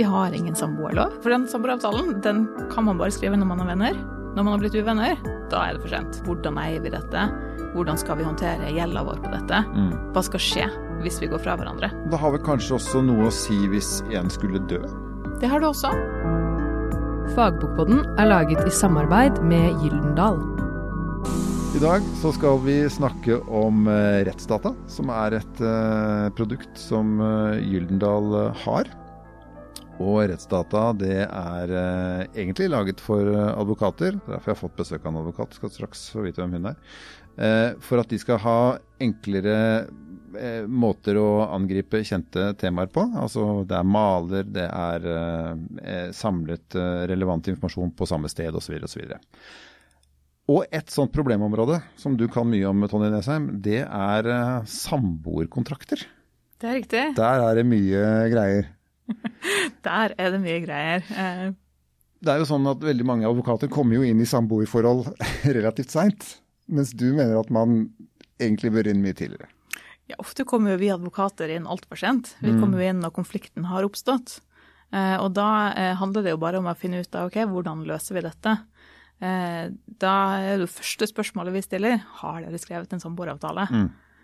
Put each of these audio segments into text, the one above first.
vi har ingen samboerlov. For den samboeravtalen den kan man bare skrive når man er venner. Når man har blitt uvenner, da er det for sent. Hvordan eier vi dette? Hvordan skal vi håndtere gjelda vår på dette? Hva skal skje hvis vi går fra hverandre? Det har vel kanskje også noe å si hvis en skulle dø? Det har du også. Fagbokpodden er laget i samarbeid med Gyldendal. I dag så skal vi snakke om eh, rettsdata, som er et eh, produkt som eh, Gyldendal har. Og rettsdata det er eh, egentlig laget for eh, advokater. Derfor jeg har fått besøk av en advokat, skal straks få vite hvem hun er. Eh, for at de skal ha enklere eh, måter å angripe kjente temaer på. Altså det er maler, det er eh, eh, samlet relevant informasjon på samme sted osv. osv. Og et sånt problemområde som du kan mye om, Tonje Nesheim, det er samboerkontrakter. Det er riktig. Der er det mye greier. Der er det mye greier. Eh, Det er jo sånn at veldig mange advokater kommer jo inn i samboerforhold relativt seint. Mens du mener at man egentlig bør inn mye tidligere. Ja, ofte kommer jo vi advokater inn altfor sent. Vi kommer jo inn når konflikten har oppstått. Eh, og da eh, handler det jo bare om å finne ut av ok, hvordan løser vi dette. Da er det første spørsmålet vi stiller, har dere skrevet en samboeravtale?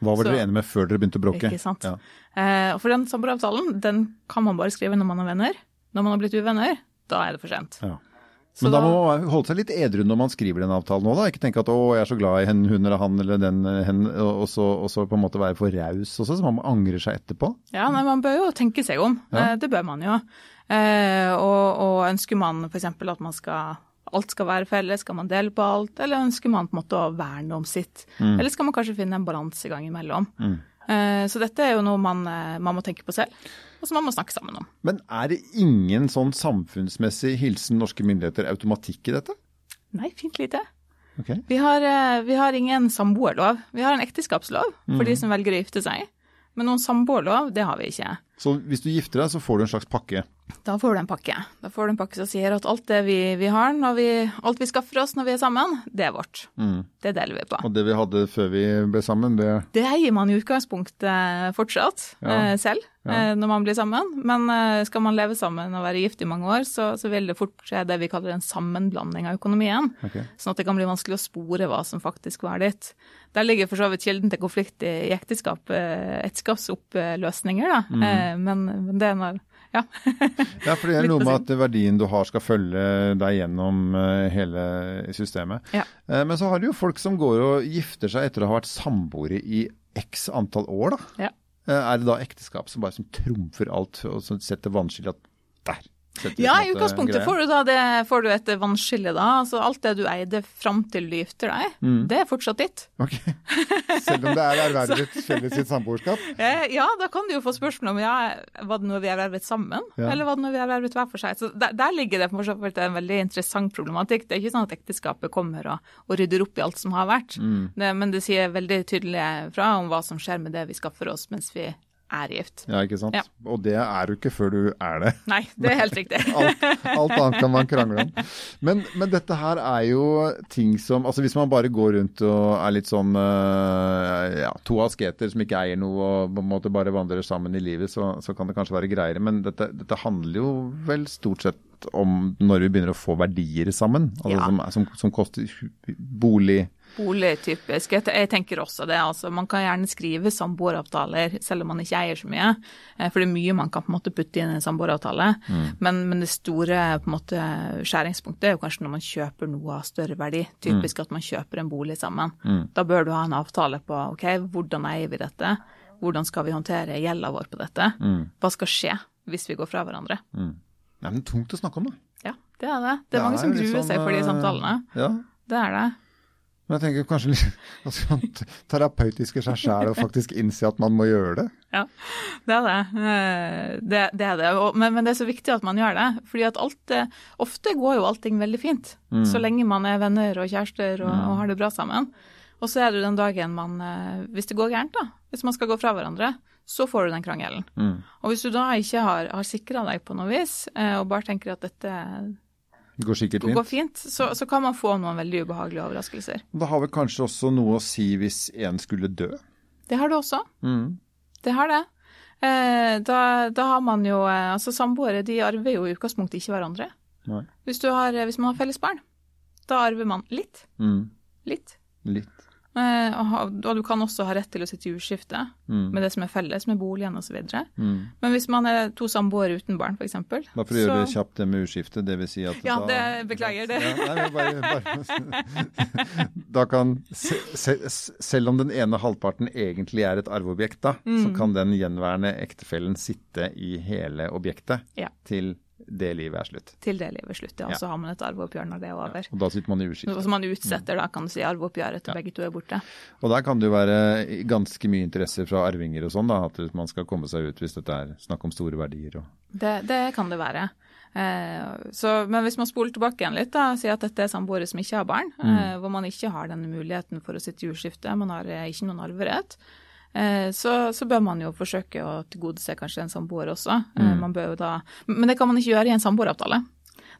Hva var dere enige med før dere begynte å bråke? Ikke sant. Ja. Eh, for den samboeravtalen, den kan man bare skrive når man er venner. Når man har blitt uvenner, da er det for sent. Ja. Så Men da må man holde seg litt edru når man skriver den avtalen òg, da. Ikke tenke at 'å, jeg er så glad i henne, hun eller han eller den hen', og og så, og så på en måte være for raus også, så man angrer seg etterpå. Ja, nei, man bør jo tenke seg om. Ja. Eh, Det bør man jo. Eh, og, og ønsker man f.eks. at man skal alt skal være felles, skal man dele på alt, eller ønsker man på en måte å verne om sitt? Eller skal man kanskje finne en balansegang imellom? Mm. så dette er jo noe man, eh, man må tenke på selv, og som man må snakke sammen om. Men er det ingen sånn samfunnsmessig hilsen norske myndigheter automatikk i dette? Nei, fint lite. Okay. Vi har, eh, vi har ingen samboerlov. Vi har en ekteskapslov for de som velger å gifte seg. Men noen samboerlov, det har vi ikke. Så hvis du gifter deg, så får du en slags pakke. Da får du en pakke. Da får du en pakke som sier at alt det vi, vi har, når vi, alt vi skaffer oss når vi er sammen, det er vårt. Det deler vi på. Og det vi hadde før vi ble sammen, det Det eier man i utgangspunktet fortsatt Ja. eh, selv Ja. eh, når man blir sammen. Men eh, skal man leve sammen og være gift i mange år, så, så vil det fort skje det vi kaller en sammenblanding av økonomien. Okay. Sånn at det kan bli vanskelig å spore hva som faktisk var ditt. Der ligger for så vidt kilden til konflikt i, ekteskap, ekteskapsoppløsninger, da. Mm. Men, men det er når Ja. Ja, for det er noe med at verdien du har skal følge deg gjennom eh, hele systemet. Ja. Eh, Men så har du jo folk som går og gifter seg etter å ha vært samboere i x antall år, da. Ja. Eh, Er det da ekteskap som bare som trumfer alt, og setter vannskille at der Ja, i utgangspunktet får du det, får du et vannskille da. Altså alt det du eide fram til du gifter deg, Mm. det er fortsatt ditt. Ok. Selv om det er ervervet felles sitt samboerskap? Eh, Ja, da kan du jo få spørsmål om ja, var det noe vi ervervet sammen, Ja. eller var det noe vi ervervet hver for seg. Så der, der ligger det for en veldig interessant problematikk. Det er ikke sånn at ekteskapet kommer og, og rydder opp i alt som har vært, Mm. det, men det sier veldig tydelig fra om hva som skjer med det vi skaffer oss mens vi er gift. Ja, ikke sant? Ja. Og det er du ikke før du er det. Nei, det er helt riktig. Alt, alt annet kan man krangle om. Men, men dette her er jo ting som altså Hvis man bare går rundt og er litt sånn øh, ja, to asketer som ikke eier noe og på en måte bare vandrer sammen i livet, så, så kan det kanskje være greiere. Men dette, dette handler jo vel stort sett om når vi begynner å få verdier sammen. Altså Ja. som, som, som koster bolig. Boligtypisk. Jeg tenker også det. altså Man kan gjerne skrive samboeravtaler selv om man ikke eier så mye. eh, For det er mye man kan på en måte putte inn i en samboeravtale. Men, men det store på en måte skjæringspunktet er jo kanskje når man kjøper noe av større verdi. Typisk at man kjøper en bolig sammen. Da bør du ha en avtale på ok, hvordan eier vi dette? Hvordan skal vi håndtere gjelda vår på dette? Hva skal skje hvis vi går fra hverandre? Det er tungt å snakke om, da. Ja, det er det. Det er mange som gruer gruer seg for de sånn, øh, samtalene. Ja. Det er det. Men jeg tenker kanskje litt altså, terapeutisk i seg sjæl å faktisk innse at man må gjøre det. Ja, det er det. Eh, Det, det, er det. Men, men det er så viktig at man gjør det. fordi at alt, ofte går jo allting veldig fint. Så lenge man er venner og kjærester og, og har det bra sammen. Og så er det den dagen man eh, Hvis det går gærent, da. Hvis man skal gå fra hverandre, så får du den krangelen. Og hvis du da ikke har, har sikra deg på noe vis, eh, og bare tenker at dette Det går sikkert går fint. fint, så, så kan man få noen veldig ubehagelige overraskelser. Det har vel kanskje også noe å si hvis en skulle dø. Det har det også. Mm. Det har det. Eh, da, da har man jo eh, Altså, samboere de arver jo i utgangspunktet ikke hverandre. Hvis, du har, hvis man har felles barn, da arver man litt. Mm. Litt. Litt. Eh, og, du kan også ha rett til å sitte i jordskifte Mm. med det som er felles, med boligen osv. Mm. Men hvis man er to samboere uten barn, f.eks. Bare for å gjøre det kjapt det med jordskifte, vil si at Ja, da, det- beklager det. Ja, nei, bare, bare. Da kan, se, se, selv om den ene halvparten egentlig er et arveobjekt, da, så Mm. kan den gjenværende ektefellen sitte i hele objektet Ja. til det livet er slutt. Til det livet er slutt, Ja. Og så har man et arveoppgjør når det er over. Og da sitter man i uskifte. Så man utsetter da, kan du si, arveoppgjøret til Ja. begge to er borte. Og der kan det jo være ganske mye interesse fra arvinger og sånn, da, at man skal komme seg ut hvis dette er snakk om store verdier. Og, Det, det kan det være. Eh, så, men hvis man spoler tilbake igjen litt da, og sier at dette er samboere som ikke har barn, eh, hvor man ikke har denne muligheten for å sitte i jordskifte, man har eh, ikke noen arverett, så, så bør man jo forsøke å tilgodese kanskje en samboer også. Mm. man bør jo da, men det kan man ikke gjøre i en samboeravtale.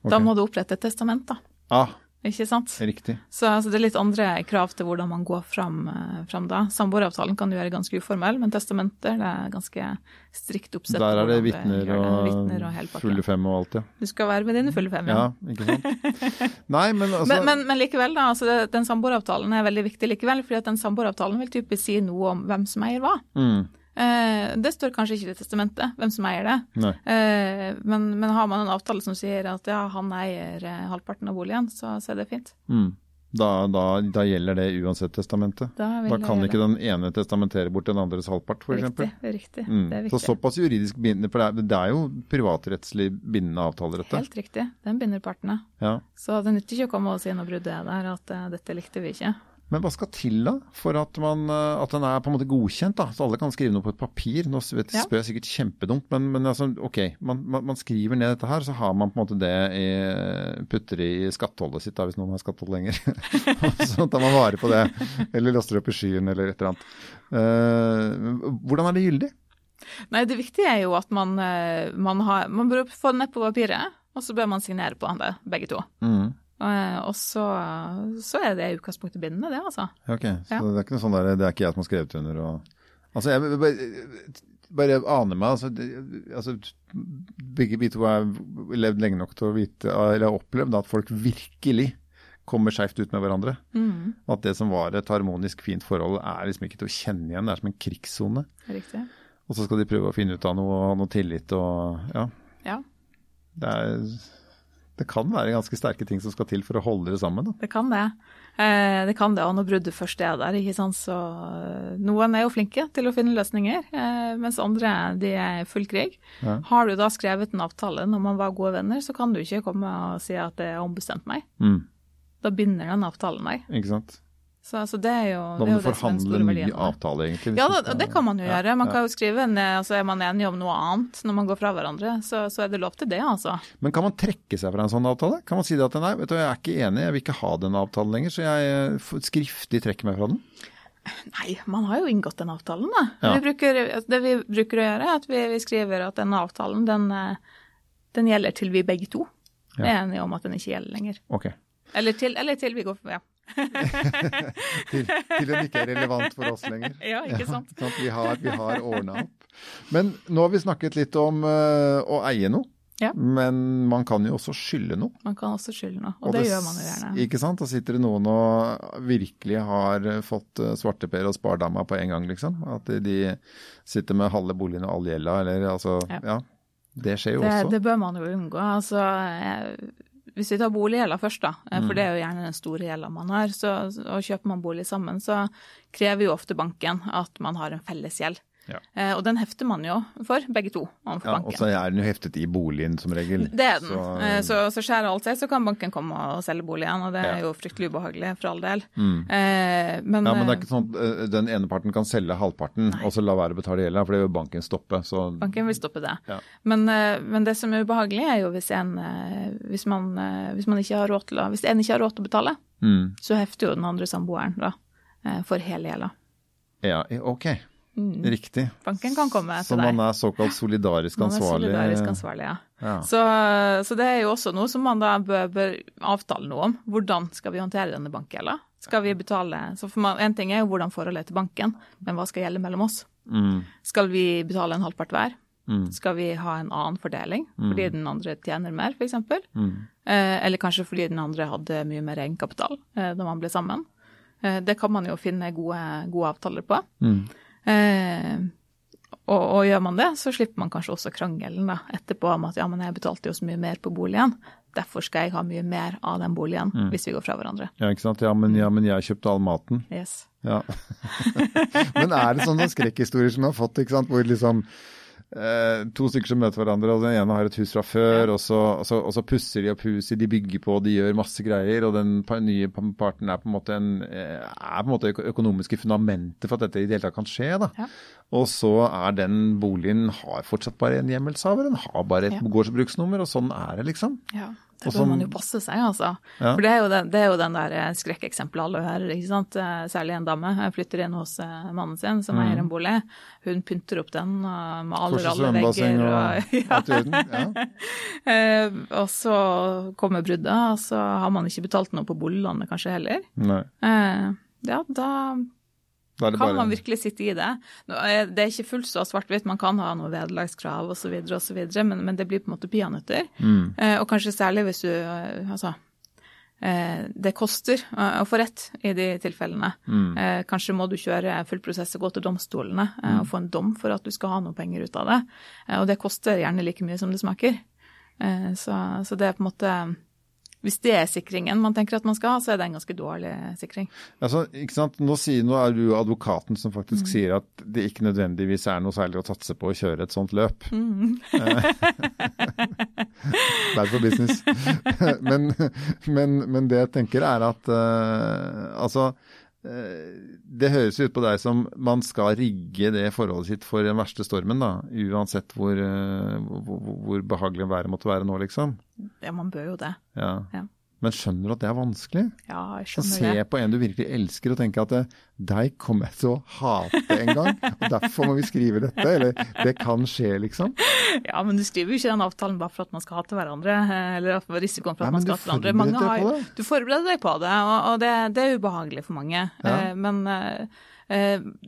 Da må du opprette et testament, da. ah, Ikke sant? riktig. Så, altså, det er litt andre krav til hvordan man går fram, eh, fram da. Samboeravtalen kan du gjøre ganske uformell, men testamenter det er ganske strikt oppsett. Der er det vitner og, Vitner og fulle fem og alt, ja. Du skal være med dine fulle fem, Ja, ikke sant. Nei, men altså men, men, men likevel, da. Altså den samboeravtalen er veldig viktig likevel, fordi at den samboeravtalen vil typisk si noe om hvem som eier hva. mm, det står kanskje ikke i testamentet, hvem som eier det. Eh, men, men har man en avtale som sier at ja, han eier eh, halvparten av boligen, så, så er det fint. Mm. Da, da, da gjelder det uansett testamentet. Da, Da kan ikke den ene testamentere bort den andres halvpart, f.eks. Riktig. riktig. Mm. Det er Så såpass juridisk bindende, for det er, det er jo privatrettslig bindende avtaler, dette. Helt riktig. Den binder partene. Ja. Så det nytter ikke å komme og si når bruddet er der at eh, dette likte vi ikke. Men hva skal til da, for at, man, eh, at den er på en måte godkjent? da? Så alle kan skrive noe på et papir. Nå spør jeg sikkert kjempedumt, men, men altså, ok, man, man, man skriver ned dette her, så har man på en måte det i, putter i skatteholdet sitt, da, hvis noen har skattehold lenger. så tar man vare på det, eller laster opp i skyen eller et eller annet. Uh, hvordan er det gyldig? Nei, det viktige er jo at man, eh, man, har, man bør få det ned på papiret, og så bør man signere på det, begge to. Mm. Eh, Og så, så er det i utgangspunktet bindende, det, altså. Ok, så Ja. det er ikke noe sånn der, det er ikke jeg som har skrevet under og Altså, jeg bare, bare aner meg altså, det, altså Begge vi to har levd lenge nok til å vite, eller har opplevd at folk virkelig kommer skjevt ut med hverandre. Mm, At det som var et harmonisk fint forhold, er liksom ikke til å kjenne igjen. Det er som en krigssone. riktig. Og så skal de prøve å finne ut av noe noe tillit og Ja. Ja, Det, er, det kan være ganske sterke ting som skal til for å holde dere sammen. Da. det kan det. Eh, det kan det, og når bruddet først er der, ikke sant, så eh, Noen er jo flinke til å finne løsninger, eh, mens andre de er i full krig. Ja. Har du da skrevet en avtale når man var gode venner, så kan du ikke komme og si at det er ombestemt meg. Mm, Da binder den avtalen deg. ikke sant? Så, altså, det er jo Da er må du den forhandle en ny avtale, egentlig. Ja, da, det kan man jo Ja, gjøre. Man ja. kan jo skrive en, eh, altså Er man enig om noe annet når man går fra hverandre, så, så er det lov til det, altså. Men kan man trekke seg fra en sånn avtale? Kan man si det at nei, vet du, jeg er ikke enig, jeg vil ikke ha den avtalen lenger, så jeg eh, skriftlig trekker meg fra den? Nei, man har jo inngått den avtalen, da. Ja. Vi bruker, det vi bruker å gjøre, er at vi, vi skriver at denne avtalen, den, eh, den gjelder til vi begge to er enige om at den ikke gjelder lenger. Ok. Eller til, eller til vi går Ja, Til, til den ikke er relevant for oss lenger. ja ikke sant? Sånn at vi har, vi har ordna opp. Men nå har vi snakket litt om uh, å eie noe. Ja. Men man kan jo også skylde noe. Man kan også skylde noe, og, det, gjør man jo gjerne. Ikke sant? Da sitter det noen og virkelig har fått eh, svarteper og spardama på en gang, liksom. At de sitter med halve boligen og all gjelda, eller altså Ja. Ja. Det skjer jo Det, også. det bør man jo unngå. Altså, eh, hvis vi tar boliggjelda først, da, eh, Mm. for det er jo gjerne den store gjelda man har, så, og kjøper man bolig sammen, så krever jo ofte banken at man har en felles gjeld. Ja. Eh, og den hefter man jo for, begge to, overfor Ja, og så er den jo heftet i boligen som regel. Det er den. Så, Eh, Så, så skjærer alt seg, så kan banken komme og selge boligen, og det er jo fryktelig ubehagelig for all del. Mm. Eh, men, Ja, men det er eh, ikke sånn at eh, den ene parten kan selge halvparten og så la være å betale gjelda, for det vil banken stoppe. Så banken vil stoppe det. Ja. Men, eh, men det som er ubehagelig, er jo hvis, en, hvis, man, hvis, man ikke har råd til å, hvis en ikke har råd til å betale, mm. så hefter jo den andre samboeren da, for hele gjelda. Ja, ok. Mm. Riktig. Banken kan komme Så til deg. man er såkalt solidarisk Man er ansvarlig. solidarisk ansvarlig, ja. Ja. Så, så det er jo også noe som man da bør, bør avtale noe om. Hvordan skal vi håndtere denne bankgjelda? Skal vi betale Så man, En ting er jo hvordan forholdet til banken, men hva skal gjelde mellom oss? Mm. Skal vi betale en halvpart hver? Mm. Skal vi ha en annen fordeling fordi den andre tjener mer, f.eks.? Mm. Eh, eller kanskje fordi den andre hadde mye mer egenkapital eh, da man ble sammen. Eh, det kan man jo finne gode, gode avtaler på. Mm. Eh, og, og gjør man det, så slipper man kanskje også krangelen da, etterpå om at ja, men jeg betalte jo så mye mer på boligen, derfor skal jeg ha mye mer av den boligen hvis vi går fra hverandre. Ja, ikke sant. Ja men, ja, men jeg kjøpte all maten. Yes. Ja. Men er det sånne skrekkhistorier som du har fått, ikke sant? hvor liksom eh, to stykker som møter hverandre, og den ene har et hus fra før, og, så, og, så, og så pusser de opp huset, de bygger på, de gjør masse greier, og den nye parten er på en måte, en, eh, er på en måte økonomiske fundamentet for at dette i det hele tatt kan skje. da. Ja. Og så er den boligen har fortsatt bare en hjemmelshaver, den har bare et Ja. gårdsbruksnummer, og sånn er det liksom. Ja, det bør man jo passe seg, altså. Ja. For det er jo den, det er jo den der eh, skrekkeksempelet alle hører, ikke sant. Eh, Særlig en dame eh, flytter inn hos mannen sin som eier en bolig. Hun pynter opp den, og maler alle vegger. og. Ja. Eh, og så kommer bruddet, og så har man ikke betalt noe på boliglånet kanskje heller. Nei, ja, da kan bare man virkelig sitte i det. Er- Det er ikke fullt så svart-hvitt, man kan ha noe vederlagskrav osv., men, men det blir på en måte peanøtter. Mm. Eh, og kanskje særlig hvis du eh, Altså, eh, det koster eh, å få rett i de tilfellene. Mm. Eh, kanskje må du kjøre full prosess og gå til domstolene mm. og få en dom for at du skal ha noe penger ut av det. Eh, og det koster gjerne like mye som det smaker. Eh, så, så det er på en måte Hvis det er sikringen man tenker at man skal ha, så er det en ganske dårlig sikring. Altså, ikke sant? Nå, sier, nå er du advokaten som Mm. faktisk sier at det ikke nødvendigvis er noe særlig å satse på å kjøre et sånt løp. Mm. Bad for business. men, men, men det jeg tenker er at uh, altså eh, det høres ut på deg som man skal rigge det forholdet sitt for den verste stormen, da. Uansett hvor, eh, hvor, hvor behagelig været måtte være nå, liksom. Ja, man bør jo det. Ja. Ja. Men skjønner du at det er vanskelig? Ja, jeg skjønner se det. på en du virkelig elsker og tenke at eh, deg kommer jeg til å hate en gang, og derfor må vi skrive dette. Eller det kan skje, liksom. Ja, men du skriver jo ikke den avtalen bare for at man skal hate hverandre, eh, eller at risikoen for at Nei, man skal hate hverandre. Mange deg har- på det. Du forbereder deg på det, og, og det, det er ubehagelig for mange. Ja. Eh, Men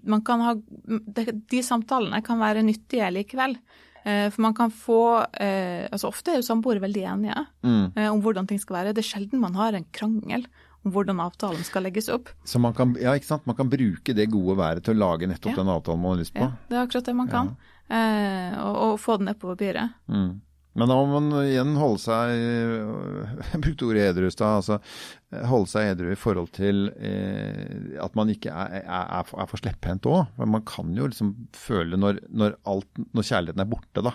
man kan ha de, de samtalene kan være nyttige likevel. Eh, For man kan få eh, Altså ofte er jo samboere veldig enige Mm. eh, om hvordan ting skal være. Det er sjelden man har en krangel om hvordan avtalen skal legges opp. Så man kan, ja, ikke sant? man kan bruke det gode været til å lage nettopp Ja. den avtalen man har lyst på. Ja, det er akkurat det man kan. Eh, og, og få den ned på papiret. Mm. Men da må man igjen holde seg Jeg brukte ordet edru i stad. Altså, holde seg edru i forhold til eh, at man ikke er, er, er for- slepphendt òg. Man kan jo liksom føle når, når, alt, når kjærligheten er borte, da.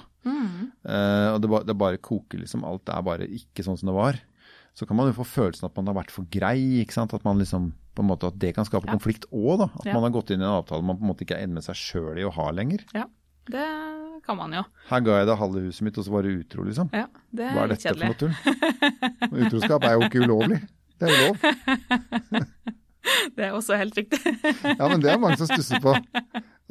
Eh, og det, det bare koker liksom. Alt er bare ikke sånn som det var. Så kan man jo få følelsen at man har vært for grei. ikke sant? At man liksom, på en måte, at det kan skape Ja. konflikt òg, da. At Ja. man har gått inn i en avtale man på en måte ikke er enig med seg sjøl i å ha lenger. Ja, det kan man jo. Her ga jeg deg halve huset mitt, og så var du utro, liksom. Ja, det er Hva er dette kjedelig. for noe tull? Utroskap er jo ikke ulovlig. Det er jo lov. Det er også helt riktig. Ja, men det er mange som stusser på.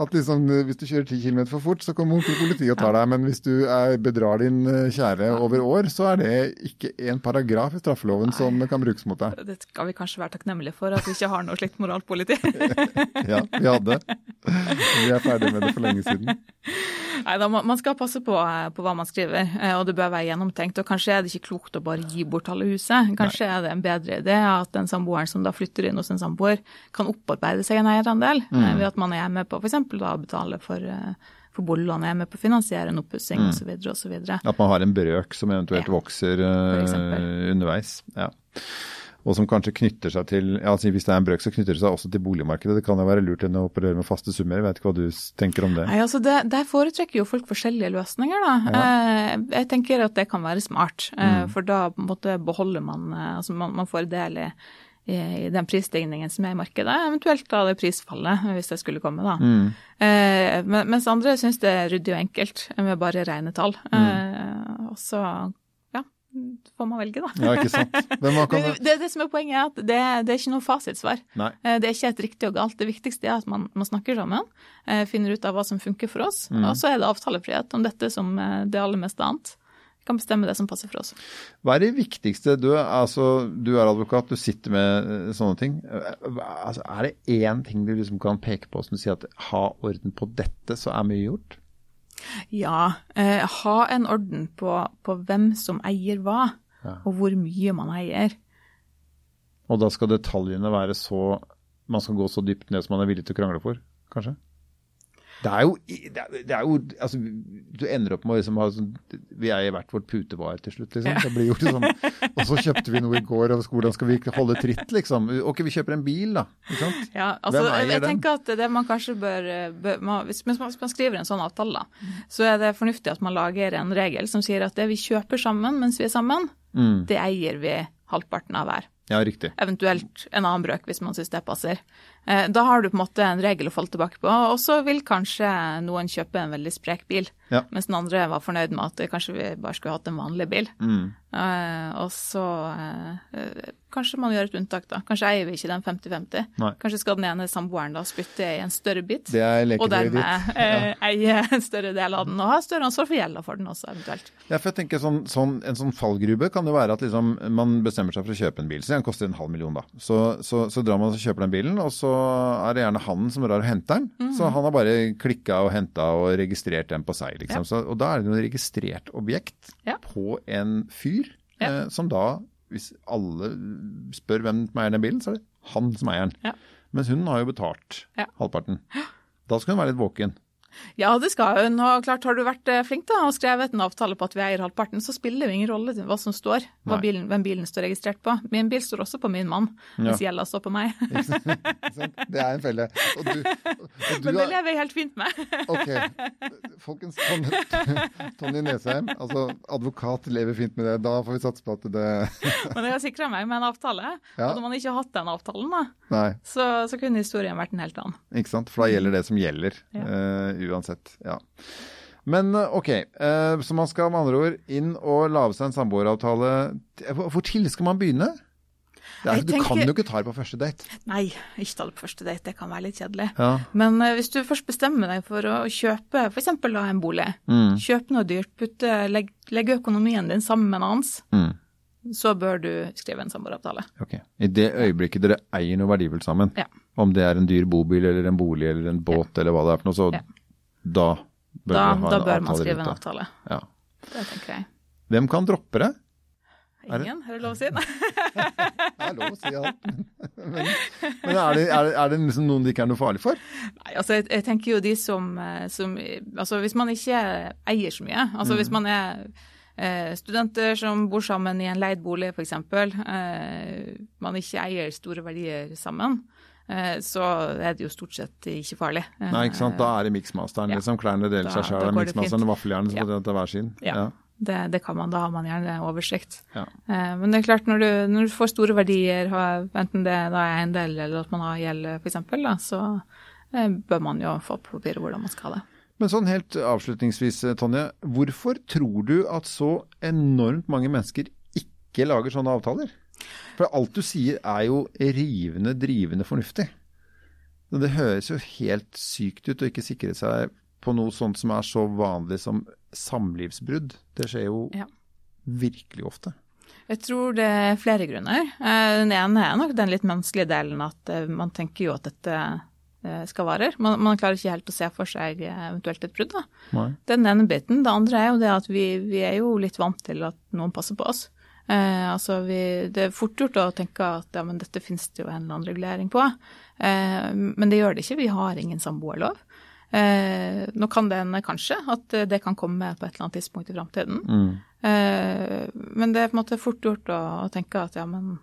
At liksom, hvis du kjører 10 km for fort, så kommer onkel politi og tar deg. Men hvis du er, bedrar din eh, kjære over år, så er det ikke en paragraf i straffeloven som kan brukes mot deg. Det skal vi kanskje være takknemlige for, at vi ikke har noe slikt moralpoliti. Ja, vi hadde. Vi er ferdig med det for lenge siden. Nei da, man skal passe på, eh, på hva man skriver, eh, og det bør være gjennomtenkt. Og kanskje er det ikke klokt å bare gi bort halve huset. Kanskje er det en bedre idé at den samboeren som da flytter inn hos en samboer, kan opparbeide seg en eierandel mm. ved at man er med på f.eks. å betale for, eh, for boliglånet er med på å finansiere en oppussing Mm. osv. osv. At man har en brøk som eventuelt Ja, vokser eh, underveis. Ja. Og som kanskje knytter seg til altså Hvis det er en brøk, så knytter det seg også til boligmarkedet. Det kan jo være lurt enn å operere med faste summer. Jeg vet ikke hva du tenker om det. Nei, altså det, Der foretrekker jo folk forskjellige løsninger, da. Ja. jeg tenker at det kan være smart, Mm. for da måtte måte beholder man eh, Altså man, man får del i, i, i den prisstigningen som er i markedet, eventuelt da det prisfallet, hvis det skulle komme, da. Eh, mens andre syns det er ryddig og enkelt med bare rene tall. Eh, og så ja, får man velge, da. Ja, ikke sant. Kan Det, det, det som er poenget, er at det, det er ikke noe fasitsvar. Nei. Eh, Det er ikke et riktig og galt. Det viktigste er at man, man snakker sammen, eh, finner ut av hva som funker for oss. Mm. Og så er det avtalefrihet om dette som eh, det aller meste annet. Vi kan bestemme det som passer for oss. Hva er det viktigste Du, altså, du er advokat, du sitter med sånne ting. Altså, er det én ting du liksom kan peke på som du sier at ha orden på dette, så er mye gjort? Ja, eh, ha en orden på, på hvem som eier hva, Ja. og hvor mye man eier. Og da skal detaljene være så Man skal gå så dypt ned som man er villig til å krangle for, kanskje? Det er jo, det er, er jo altså, Du ender opp med å liksom ha sånn Vi eier hvert vårt putevar til slutt, liksom. Det blir gjort sånn. Og så kjøpte vi noe i går, og hvordan skal vi holde tritt, liksom? Ok, vi kjøper en bil, da. Ikke sant? Ja, altså, Hvem eier jeg, jeg den? tenker at det man kanskje bør, bør man, hvis man hvis man skriver en sånn avtale, da, så er det fornuftig at man lager en regel som sier at det vi kjøper sammen mens vi er sammen, Mm. det eier vi halvparten av hver. Ja, riktig. Eventuelt en annen brøk hvis man syns det passer. Eh, Da har du på en måte en regel å falle tilbake på, og så vil kanskje noen kjøpe en veldig sprek bil, Ja. mens den andre var fornøyd med at kanskje vi bare skulle hatt en vanlig bil. Mm. Uh, og så eh, kanskje man gjør et unntak, da. Kanskje eier vi ikke den 50-50. Kanskje skal den ene samboeren da spytte i en større bit, Det er og dermed eh, eie en større del av den, og ha større ansvar for gjelda for den også, eventuelt. Ja, for jeg tenker sånn, sånn, En sånn fallgrube kan jo være at liksom, man bestemmer seg for å kjøpe en bil. Så den koster en halv million, da. Så, så, så drar man og kjøper den bilen, og så er det gjerne han som drar og henter den. Mm. Så han har bare klikka og henta og registrert den på seg, liksom. Så, og da er det noe registrert objekt på en fyr, eh, som da, hvis alle spør hvem som eier den bilen, så er det han som eier den. Ja. Mens hun har jo betalt Ja. halvparten. Da skal hun være litt våken. Ja, det skal hun. Og klart, har du vært eh, flink da og skrevet en avtale på at vi eier halvparten, så spiller det ingen rolle hva som står, hva bilen, hvem bilen står registrert på. Min bil står også på min mann, mens gjelda står på meg. Det er en felle. Og du, og du Men det er- lever jeg helt fint med. Ok, folkens. Tonje, Nesheim, altså advokat, lever fint med det. Da får vi satse på at det Men jeg har sikra meg med en avtale. Ja. Hadde man ikke hatt den avtalen, da, så, så kunne historien vært en helt annen. ikke sant. For da gjelder det som gjelder, Ja. eh, uansett. Ja. Men eh, ok, eh, så man skal med andre ord inn og lage seg en samboeravtale. Hvor til tidlig skal man begynne? Er, du Du kan jo ikke ta det på første date. Nei, ikke ta det på første date, det kan være litt kjedelig. Ja. Men eh, hvis du først bestemmer deg for å kjøpe f.eks. en bolig, Mm. kjøpe noe dyrt, putte, legg, legge økonomien din sammen med annens, Mm. så bør du skrive en samboeravtale. Okay. I det øyeblikket dere eier noe verdifullt sammen, Ja. om det er en dyr bobil eller en bolig eller en båt eller hva det er for noe, så Ja. Da bør, Da, da bør man skrive en avtale. Ja. Det tenker jeg. Hvem kan droppe det? Ingen, er det lov å si? Nei. Det er lov å si alt. Men, men er, det, er, det, er det liksom noen det ikke er noe farlig for? Nei, altså jeg, jeg tenker jo de som, eh, som Altså hvis man ikke eier så mye, altså hvis man er eh, studenter som bor sammen i en leid bolig f.eks., eh, man ikke eier store verdier sammen, eh, så er det jo stort sett ikke farlig. Eh, Nei, ikke sant? Da er det miksmasteren, Ja. liksom. Klærne deler seg sjøl. er miksmasteren og vaffeljernet som Ja. til hver sin. Ja. Det, det kan man, da har man gjerne oversikt. Ja. Eh, Men det er klart, når du, når du får store verdier, har- enten det da er eiendel eller at man har gjeld f.eks., så eh, bør man jo få på papiret hvordan man skal ha det. Men sånn helt avslutningsvis, Tonje. Hvorfor tror du at så enormt mange mennesker ikke lager sånne avtaler? For alt du sier er jo rivende, drivende fornuftig. Det høres jo helt sykt ut å ikke sikre seg på noe sånt som er så vanlig som samlivsbrudd. Det skjer jo Ja. virkelig ofte. Jeg tror det er flere grunner. Eh, Den ene er nok den litt menneskelige delen at eh, man tenker jo at dette eh, skal vare. Man, man klarer ikke helt å se for seg eventuelt et brudd. da. Nei. Den ene biten. Det andre er jo det at vi, vi er jo litt vant til at noen passer på oss. Eh, altså vi, det er fort gjort å tenke at ja, men dette finnes det jo en eller annen regulering på. Eh, men det gjør det ikke. Vi har ingen samboerlov. Eh, nå kan det hende kanskje at det kan komme på et eller annet tidspunkt i framtiden. Mm. Eh, men det er på en måte fort gjort å, å tenke at ja, men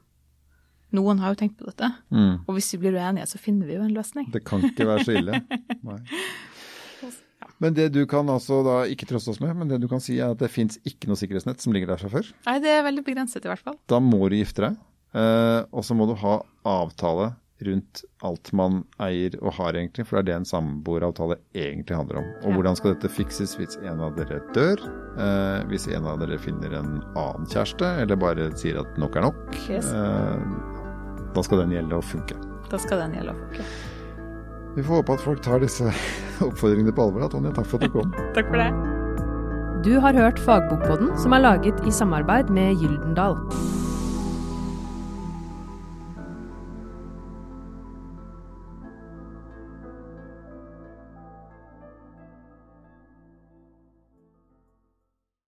noen har jo tenkt på dette. Mm. Og hvis vi blir uenige, så finner vi jo en løsning. Det kan ikke være så ille. Nei. Men det du kan altså da ikke trøste oss med, men det du kan si er at det fins ikke noe sikkerhetsnett som ligger der fra før. Nei, det er veldig begrenset i hvert fall. Da må du gifte deg, eh, og så må du ha avtale rundt alt man eier og har egentlig, for det er det en samboeravtale egentlig handler om. Og hvordan skal dette fikses hvis en av dere dør, eh, hvis en av dere finner en annen kjæreste, eller bare sier at nok er nok. Yes. Eh, da skal den gjelde og funke. Da skal den gjelde å folk. Vi får håpe at folk tar disse oppfordringene på alvor. Tonje, takk for at du kom. Takk for det. Du har hørt Fagbokpodden, som er laget i samarbeid med Gyldendal.